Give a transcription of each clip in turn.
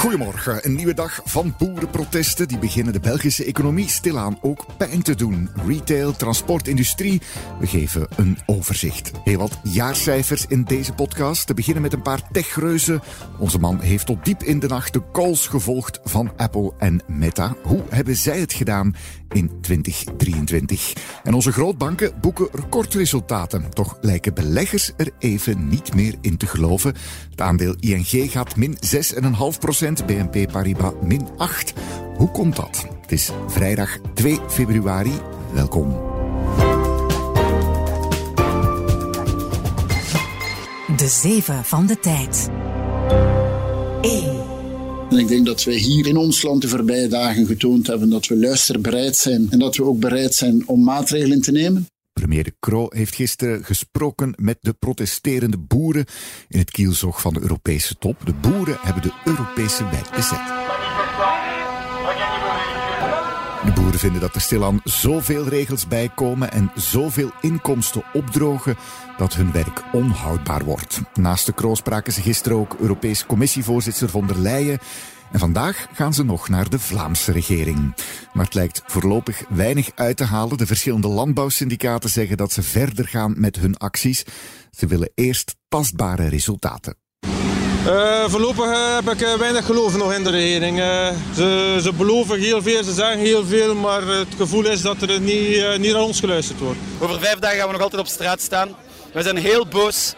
Goedemorgen, een nieuwe dag van boerenprotesten. Die beginnen de Belgische economie stilaan ook pijn te doen. Retail, transportindustrie. We geven een overzicht. Heel wat jaarcijfers in deze podcast. Te beginnen met een paar techreuzen. Onze man heeft tot diep in de nacht de calls gevolgd van Apple en Meta. Hoe hebben zij het gedaan in 2023? En onze grootbanken boeken recordresultaten. Toch lijken beleggers er even niet meer in te geloven. Het aandeel ING gaat min 6,5 BNP Paribas min 8. Hoe komt dat? Het is vrijdag 2 februari. Welkom. De zeven van de tijd. 1. En ik denk dat we hier in ons land de voorbije dagen getoond hebben dat we luisterbereid zijn en dat we ook bereid zijn om maatregelen te nemen. Premier De Croo heeft gisteren gesproken met de protesterende boeren in het kielzog van de Europese top. De boeren hebben de Europese wet bezet. De boeren vinden dat er stilaan zoveel regels bij komen en zoveel inkomsten opdrogen dat hun werk onhoudbaar wordt. Naast de Croo spraken ze gisteren ook Europese Commissievoorzitter von der Leyen en vandaag gaan ze nog naar de Vlaamse regering. Maar het lijkt voorlopig weinig uit te halen. De verschillende landbouwsyndicaten zeggen dat ze verder gaan met hun acties. Ze willen eerst tastbare resultaten. Uh, voorlopig uh, heb ik uh, weinig geloof nog in de regering. Ze, ze, beloven heel veel, ze zeggen heel veel, maar het gevoel is dat er niet, niet naar ons geluisterd wordt. Over vijf dagen gaan we nog altijd op straat staan. We zijn heel boos.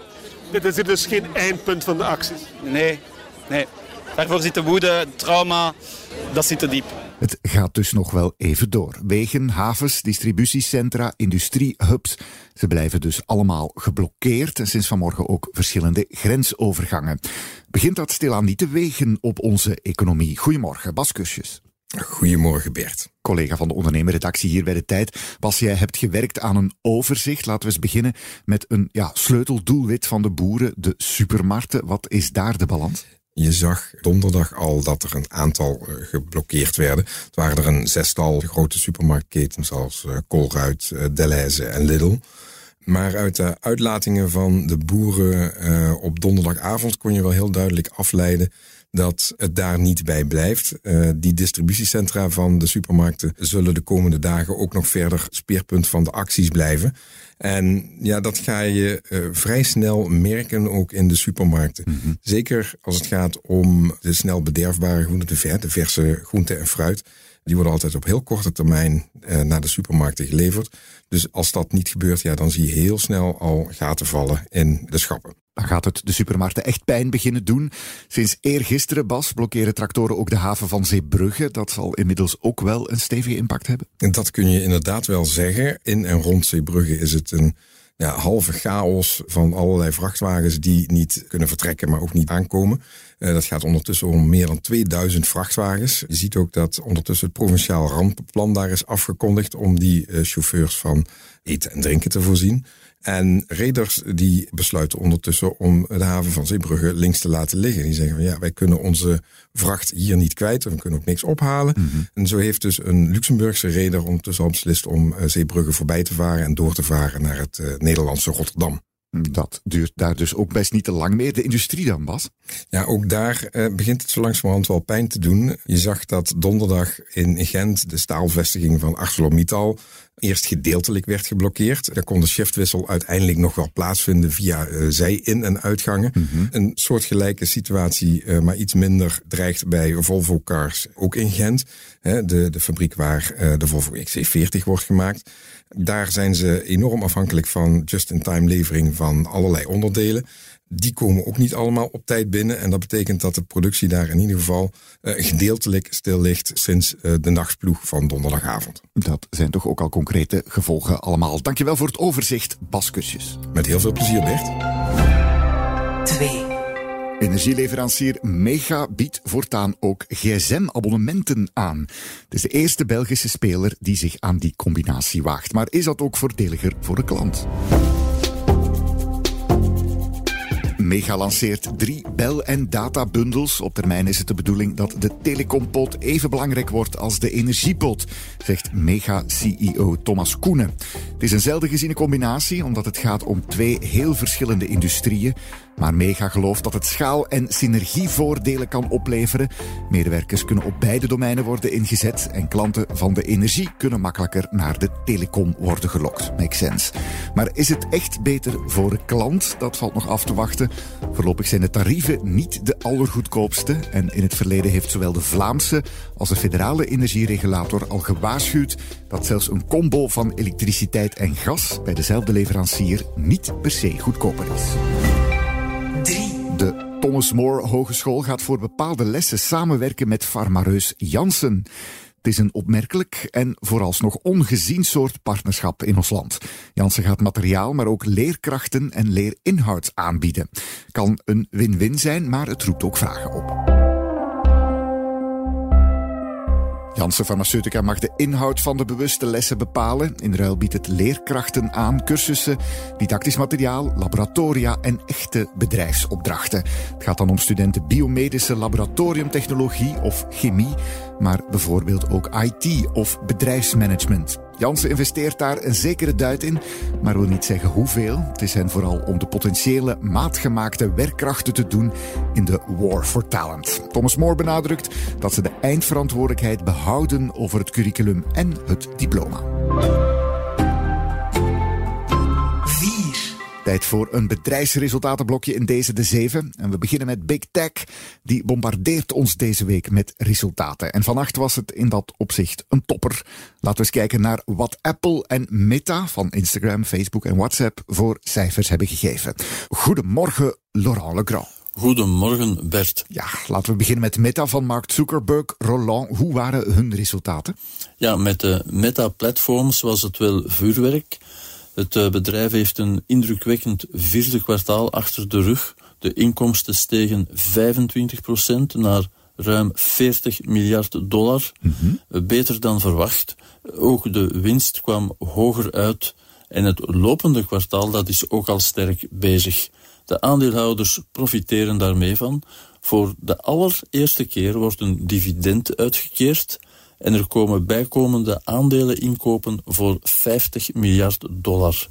Dit is dus geen eindpunt van de acties? Nee, nee. Daarvoor zit de woede, trauma, dat zit te diep. Het gaat dus nog wel even door. Wegen, havens, distributiecentra, industriehubs. Ze blijven dus allemaal geblokkeerd en sinds vanmorgen ook verschillende grensovergangen. Begint dat stilaan niet te wegen op onze economie? Goedemorgen, Bas Kusjes. Goedemorgen Bert. Collega van de ondernemerredactie hier bij de Tijd. Bas, jij hebt gewerkt aan een overzicht. Laten we eens beginnen met een ja, sleuteldoelwit van de boeren, de supermarkten. Wat is daar de balans? Je zag donderdag al dat er een aantal uh, geblokkeerd werden. Het waren er een zestal grote supermarktketens als uh, Colruyt, uh, Delhaize en Lidl. Maar uit de uitlatingen van de boeren op donderdagavond kon je wel heel duidelijk afleiden dat het daar niet bij blijft. Uh, die distributiecentra van de supermarkten zullen de komende dagen ook nog verder speerpunt van de acties blijven. En ja, dat ga je uh, vrij snel merken ook in de supermarkten. Mm -hmm. Zeker als het gaat om de snel bederfbare groenten, de, ver, de verse groenten en fruit. Die worden altijd op heel korte termijn uh, naar de supermarkten geleverd. Dus als dat niet gebeurt, ja, dan zie je heel snel al gaten vallen in de schappen. Dan gaat het de supermarkten echt pijn beginnen doen. Sinds eergisteren, Bas, blokkeren tractoren ook de haven van Zeebrugge. Dat zal inmiddels ook wel een stevige impact hebben. En dat kun je inderdaad wel zeggen. In en rond Zeebrugge is het een ja, halve chaos van allerlei vrachtwagens die niet kunnen vertrekken, maar ook niet aankomen. Uh, dat gaat ondertussen om meer dan 2000 vrachtwagens. Je ziet ook dat ondertussen het provinciaal rampenplan daar is afgekondigd om die uh, chauffeurs van eten en drinken te voorzien. En reders die besluiten ondertussen om de haven van Zeebrugge links te laten liggen. Die zeggen van ja, wij kunnen onze vracht hier niet kwijt. We kunnen ook niks ophalen. Mm -hmm. En zo heeft dus een Luxemburgse reder ondertussen al beslist om Zeebrugge voorbij te varen en door te varen naar het uh, Nederlandse Rotterdam. Dat duurt daar dus ook best niet te lang meer. De industrie dan, Bas? Ja, ook daar uh, begint het zo langzamerhand wel pijn te doen. Je zag dat donderdag in Gent de staalvestiging van ArcelorMittal eerst gedeeltelijk werd geblokkeerd. Daar kon de shiftwissel uiteindelijk nog wel plaatsvinden via uh, zij-in- en uitgangen. Mm -hmm. Een soortgelijke situatie, uh, maar iets minder, dreigt bij Volvo Cars, ook in Gent. Hè, de, de fabriek waar uh, de Volvo XC40 wordt gemaakt. Daar zijn ze enorm afhankelijk van just-in-time levering van allerlei onderdelen. Die komen ook niet allemaal op tijd binnen. En dat betekent dat de productie daar in ieder geval uh, gedeeltelijk stil ligt sinds uh, de nachtsploeg van donderdagavond. Dat zijn toch ook al concrete gevolgen allemaal. Dankjewel voor het overzicht, Bas Kusjes. Met heel veel plezier, Bert. 2. Energieleverancier Mega biedt voortaan ook gsm-abonnementen aan. Het is de eerste Belgische speler die zich aan die combinatie waagt. Maar is dat ook voordeliger voor de klant? Mega lanceert drie bel- en databundels. Op termijn is het de bedoeling dat de telecompot even belangrijk wordt als de energiepot, zegt Mega-CEO Thomas Koenen. Het is een zelden geziene combinatie, omdat het gaat om twee heel verschillende industrieën. Maar Mega gelooft dat het schaal- en synergievoordelen kan opleveren. Medewerkers kunnen op beide domeinen worden ingezet en klanten van de energie kunnen makkelijker naar de telecom worden gelokt. Makes sense. Maar is het echt beter voor de klant? Dat valt nog af te wachten. Voorlopig zijn de tarieven niet de allergoedkoopste. En in het verleden heeft zowel de Vlaamse als de federale energieregulator al gewaarschuwd dat zelfs een combo van elektriciteit en gas bij dezelfde leverancier niet per se goedkoper is. De Thomas More Hogeschool gaat voor bepaalde lessen samenwerken met farmareus Janssen. Het is een opmerkelijk en vooralsnog ongezien soort partnerschap in ons land. Janssen gaat materiaal, maar ook leerkrachten en leerinhoud aanbieden. Kan een win-win zijn, maar het roept ook vragen op. Janssen Pharmaceutica mag de inhoud van de bewuste lessen bepalen. In ruil biedt het leerkrachten aan, cursussen, didactisch materiaal, laboratoria en echte bedrijfsopdrachten. Het gaat dan om studenten biomedische laboratoriumtechnologie of chemie, maar bijvoorbeeld ook IT of bedrijfsmanagement. Janssen investeert daar een zekere duit in, maar wil niet zeggen hoeveel. Het is hen vooral om de potentiële maatgemaakte werkkrachten te doen in de War for Talent. Thomas More benadrukt dat ze de eindverantwoordelijkheid behouden over het curriculum en het diploma. Tijd voor een bedrijfsresultatenblokje in deze de zeven. En we beginnen met Big Tech. Die bombardeert ons deze week met resultaten. En vannacht was het in dat opzicht een topper. Laten we eens kijken naar wat Apple en Meta van Instagram, Facebook en WhatsApp voor cijfers hebben gegeven. Goedemorgen, Laurent Legrand. Goedemorgen, Bert. Ja, laten we beginnen met Meta van Mark Zuckerberg. Roland, hoe waren hun resultaten? Ja, met de Meta-platforms was het wel vuurwerk. Het eh, bedrijf heeft een indrukwekkend vierde kwartaal achter de rug. De inkomsten stegen 25% naar ruim 40 miljard dollar. Mm Beter dan verwacht. Ook de winst kwam hoger uit. En het lopende kwartaal dat is ook al sterk bezig. De aandeelhouders profiteren daarmee van. Voor de allereerste keer wordt een dividend uitgekeerd en er komen bijkomende aandelen inkopen voor 50 miljard dollar.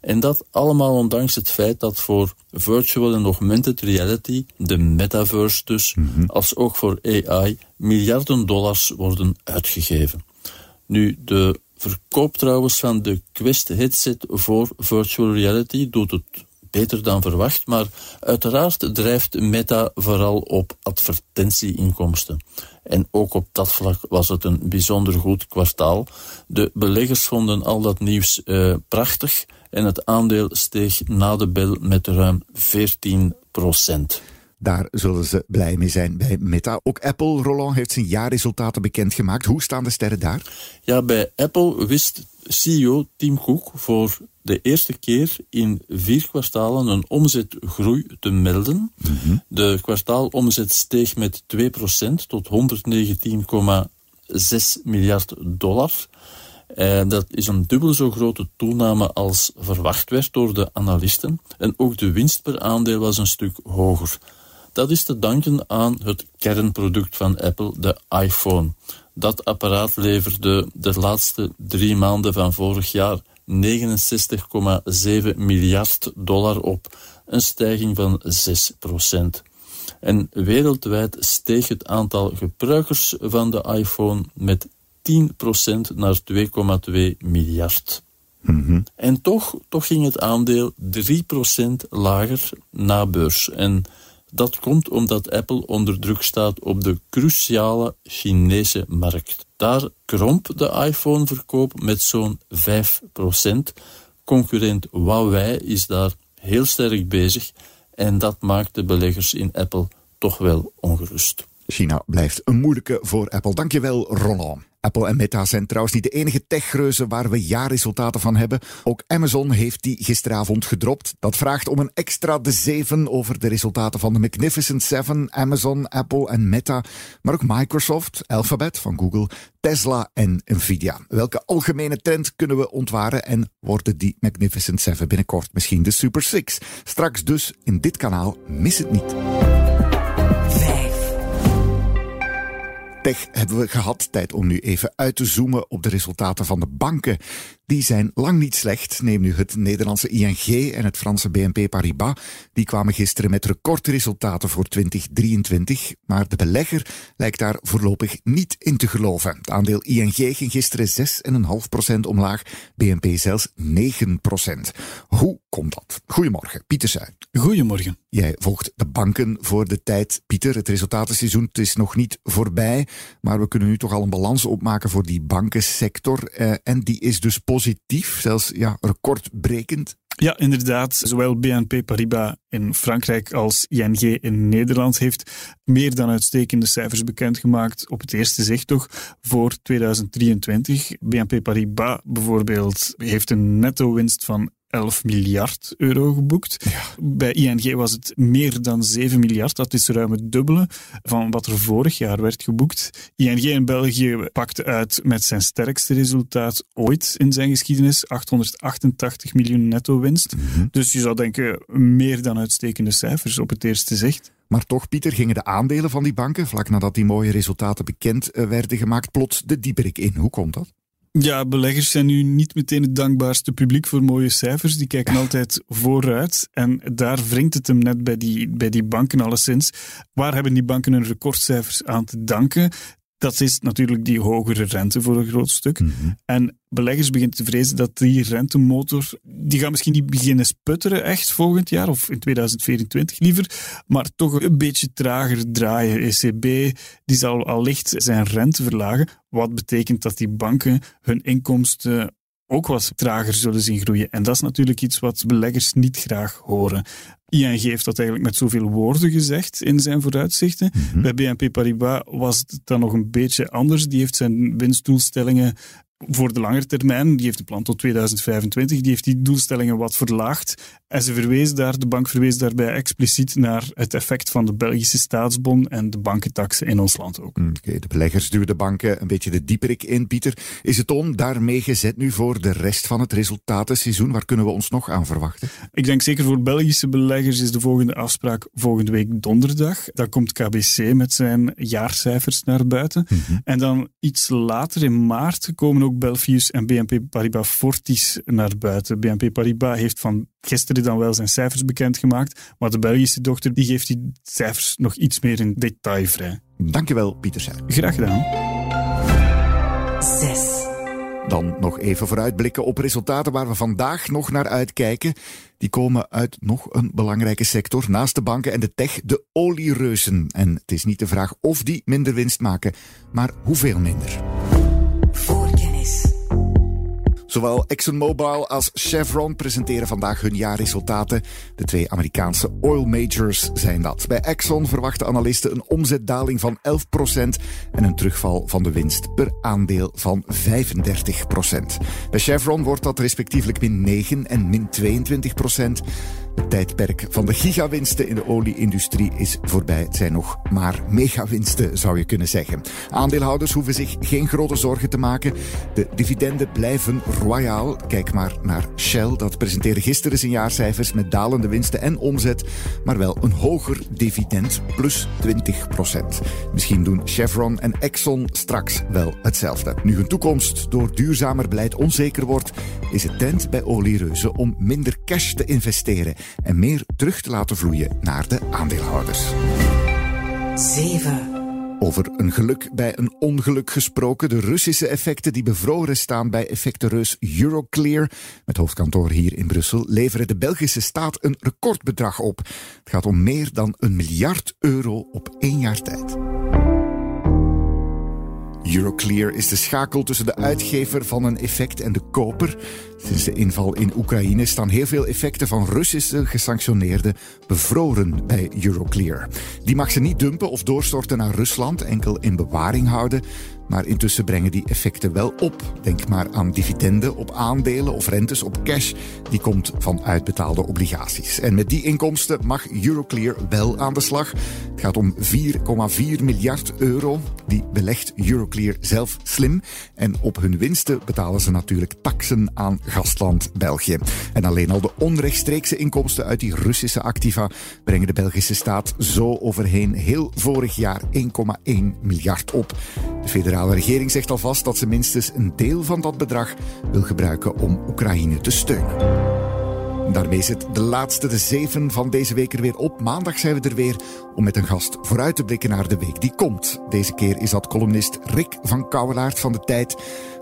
En dat allemaal ondanks het feit dat voor virtual en augmented reality, de metaverse dus, als ook voor AI, miljarden dollars worden uitgegeven. Nu, de verkoop trouwens van de Quest headset voor virtual reality doet het beter dan verwacht, maar uiteraard drijft Meta vooral op advertentieinkomsten. En ook op dat vlak was het een bijzonder goed kwartaal. De beleggers vonden al dat nieuws uh, prachtig en het aandeel steeg na de bel met ruim 14 procent. Daar zullen ze blij mee zijn bij Meta. Ook Apple, Roland, heeft zijn jaarresultaten bekendgemaakt. Hoe staan de sterren daar? Ja, bij Apple wist CEO Tim Cook voor de eerste keer in vier kwartalen een omzetgroei te melden. Mm -hmm. De kwartaalomzet steeg met 2% tot 119,6 miljard dollar. En dat is een dubbel zo grote toename als verwacht werd door de analisten. En ook de winst per aandeel was een stuk hoger. Dat is te danken aan het kernproduct van Apple, de iPhone. Dat apparaat leverde de laatste drie maanden van vorig jaar 69,7 miljard dollar op, een stijging van 6 procent. En wereldwijd steeg het aantal gebruikers van de iPhone met 10 procent naar 2,2 miljard. Mm -hmm. En toch, toch ging het aandeel 3 procent lager na beurs. En dat komt omdat Apple onder druk staat op de cruciale Chinese markt. Daar kromp de iPhone-verkoop met zo'n 5%. Concurrent Huawei is daar heel sterk bezig en dat maakt de beleggers in Apple toch wel ongerust. China blijft een moeilijke voor Apple. Dankjewel, Roland. Apple en Meta zijn trouwens niet de enige techreuzen waar we jaarresultaten van hebben. Ook Amazon heeft die gisteravond gedropt. Dat vraagt om een extra de zeven over de resultaten van de Magnificent Seven, Amazon, Apple en Meta, maar ook Microsoft, Alphabet van Google, Tesla en Nvidia. Welke algemene trend kunnen we ontwaren en worden die Magnificent Seven binnenkort misschien de Super Six? Straks dus in dit kanaal, mis het niet. Tech hebben we gehad. Tijd om nu even uit te zoomen op de resultaten van de banken. Die zijn lang niet slecht. Neem nu het Nederlandse ING en het Franse BNP Paribas. Die kwamen gisteren met recordresultaten voor 2023. Maar de belegger lijkt daar voorlopig niet in te geloven. Het aandeel ING ging gisteren 6,5% omlaag. BNP zelfs 9%. Hoe komt dat? Goedemorgen, Pieter Suij. Goedemorgen. Jij volgt de banken voor de tijd. Pieter, het resultatenseizoen is nog niet voorbij. Maar we kunnen nu toch al een balans opmaken voor die bankensector. Eh, en die is dus positief, zelfs ja, recordbrekend. Ja, inderdaad. Zowel BNP Paribas in Frankrijk als ING in Nederland heeft meer dan uitstekende cijfers bekendgemaakt op het eerste zicht toch voor 2023. BNP Paribas bijvoorbeeld heeft een netto-winst van 11 miljard euro geboekt. Bij ING was het meer dan 7 miljard. Dat is ruim het dubbele van wat er vorig jaar werd geboekt. ING in België pakte uit met zijn sterkste resultaat ooit in zijn geschiedenis. 888 miljoen netto winst. Mhm. Dus je zou denken, meer dan uitstekende cijfers op het eerste zicht. Maar toch, Pieter, gingen de aandelen van die banken, vlak nadat die mooie resultaten bekend eh, werden gemaakt, plots de dieperik in. Hoe komt dat? Ja, beleggers zijn nu niet meteen het dankbaarste publiek voor mooie cijfers. Die kijken altijd vooruit. En daar wringt het hem net bij die, bij die banken alleszins. Waar hebben die banken hun recordcijfers aan te danken? Dat is natuurlijk die hogere rente voor een groot stuk. En beleggers beginnen te vrezen dat die rentemotor, die gaat misschien niet beginnen sputteren echt volgend jaar, of in 2024 liever, maar toch een beetje trager draaien. ECB, die zal allicht zijn rente verlagen, wat betekent dat die banken hun inkomsten ook wat trager zullen zien groeien. En dat is natuurlijk iets wat beleggers niet graag horen. ING heeft dat eigenlijk met zoveel woorden gezegd in zijn vooruitzichten. Bij BNP Paribas was het dan nog een beetje anders. Die heeft zijn winstdoelstellingen voor de lange termijn, die heeft een plan tot 2025, die heeft die doelstellingen wat verlaagd. En ze verwees daar, de bank verwees daarbij expliciet naar het effect van de Belgische staatsbon en de bankentaxen in ons land ook. Oké, de beleggers duwen de banken een beetje de dieperik in, Pieter. Is het toon daarmee gezet nu voor de rest van het resultatenseizoen? Waar kunnen we ons nog aan verwachten? Ik denk zeker voor Belgische beleggers is de volgende afspraak volgende week donderdag. Dan komt KBC met zijn jaarcijfers naar buiten. En dan iets later in maart komen ook Belfius en BNP Paribas Fortis naar buiten. BNP Paribas heeft van gisteren dan wel zijn cijfers bekendgemaakt, maar de Belgische dochter die geeft die cijfers nog iets meer in detail vrij. Dankjewel, Pieter. Graag gedaan. 6. Dan nog even vooruitblikken op resultaten waar we vandaag nog naar uitkijken. Die komen uit nog een belangrijke sector, naast de banken en de tech, de oliereuzen. En het is niet de vraag of die minder winst maken, maar hoeveel minder. Zowel ExxonMobil als Chevron presenteren vandaag hun jaarresultaten. De twee Amerikaanse oil majors zijn dat. Bij Exxon verwachten analisten een omzetdaling van 11% en een terugval van de winst per aandeel van 35%. Bij Chevron wordt dat respectievelijk min 9 en min 22%. Tijdperk van de gigawinsten in de olieindustrie is voorbij. Het zijn nog maar megawinsten, zou je kunnen zeggen. Aandeelhouders hoeven zich geen grote zorgen te maken. De dividenden blijven royaal. Kijk maar naar Shell. Dat presenteerde gisteren zijn jaarcijfers met dalende winsten en omzet, maar wel een hoger dividend, plus 20% Misschien doen Chevron en Exxon straks wel hetzelfde. Nu hun toekomst door duurzamer beleid onzeker wordt, is het trend bij oliereuzen om minder cash te investeren en meer terug te laten vloeien naar de aandeelhouders. 7. Over een geluk bij een ongeluk gesproken. De Russische effecten die bevroren staan bij effectenreus Euroclear, met hoofdkantoor hier in Brussel, leveren de Belgische staat een recordbedrag op. Het gaat om meer dan een miljard euro op één jaar tijd. Euroclear is de schakel tussen de uitgever van een effect en de koper. Sinds de inval in Oekraïne staan heel veel effecten van Russische gesanctioneerden bevroren bij Euroclear. Die mag ze niet dumpen of doorstorten naar Rusland, enkel in bewaring houden. Maar intussen brengen die effecten wel op. Denk maar aan dividenden op aandelen of rentes op cash. Die komt van uitbetaalde obligaties. En met die inkomsten mag Euroclear wel aan de slag. Het gaat om 4,4 miljard euro. Die belegt Euroclear zelf slim. En op hun winsten betalen ze natuurlijk taksen aan gastland België. En alleen al de onrechtstreekse inkomsten uit die Russische activa brengen de Belgische staat zo overheen heel vorig jaar 1,1 miljard op. De federale regering zegt alvast dat ze minstens een deel van dat bedrag wil gebruiken om Oekraïne te steunen. Daarmee zit de laatste, de zeven van deze week er weer op. Maandag zijn we er weer om met een gast vooruit te blikken naar de week die komt. Deze keer is dat columnist Rick van Kouwelaert van de Tijd.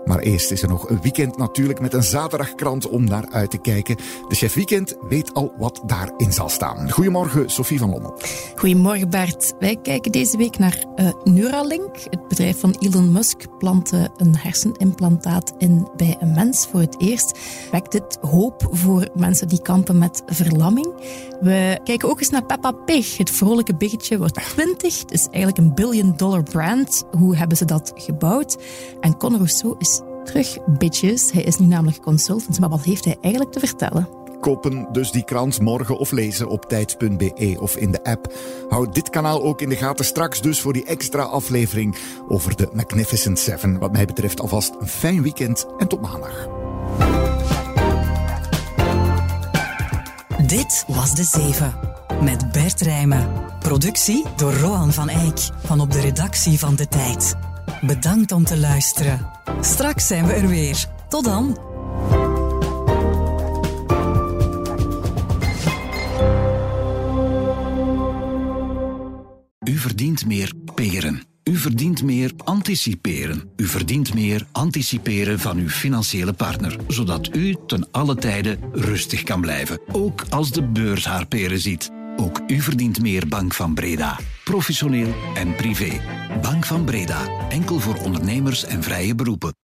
Maar eerst is er nog een weekend natuurlijk met een zaterdagkrant om naar uit te kijken. De chef weekend weet al wat daarin zal staan. Goedemorgen, Sophie van Lommel. Goedemorgen Bart. Wij kijken deze week naar uh, Neuralink. Het bedrijf van Elon Musk plantte een hersenimplantaat in bij een mens voor het eerst. Wekt dit hoop voor mensen die kampen met verlamming? We kijken ook eens naar Peppa Pig. Het vrolijke biggetje wordt 20. Het is eigenlijk een billion dollar brand. Hoe hebben ze dat gebouwd? En Conor Rousseau is terug, bitches. Hij is nu namelijk consultant, maar wat heeft hij eigenlijk te vertellen? Kopen dus die krant morgen of lezen op tijd.be of in de app. Houd dit kanaal ook in de gaten straks dus voor die extra aflevering over de Magnificent Seven. Wat mij betreft alvast een fijn weekend en tot maandag. Dit was De Zeven. Met Bert Rijmen. Productie door Roan van Eyck. Van op de redactie van De Tijd. Bedankt om te luisteren. Straks zijn we er weer. Tot dan. U verdient meer peren. U verdient meer anticiperen. U verdient meer anticiperen van uw financiële partner, zodat u ten alle tijde rustig kan blijven, ook als de beurs haar peren ziet. Ook u verdient meer Bank van Breda. Professioneel en privé. Bank van Breda. Enkel voor ondernemers en vrije beroepen.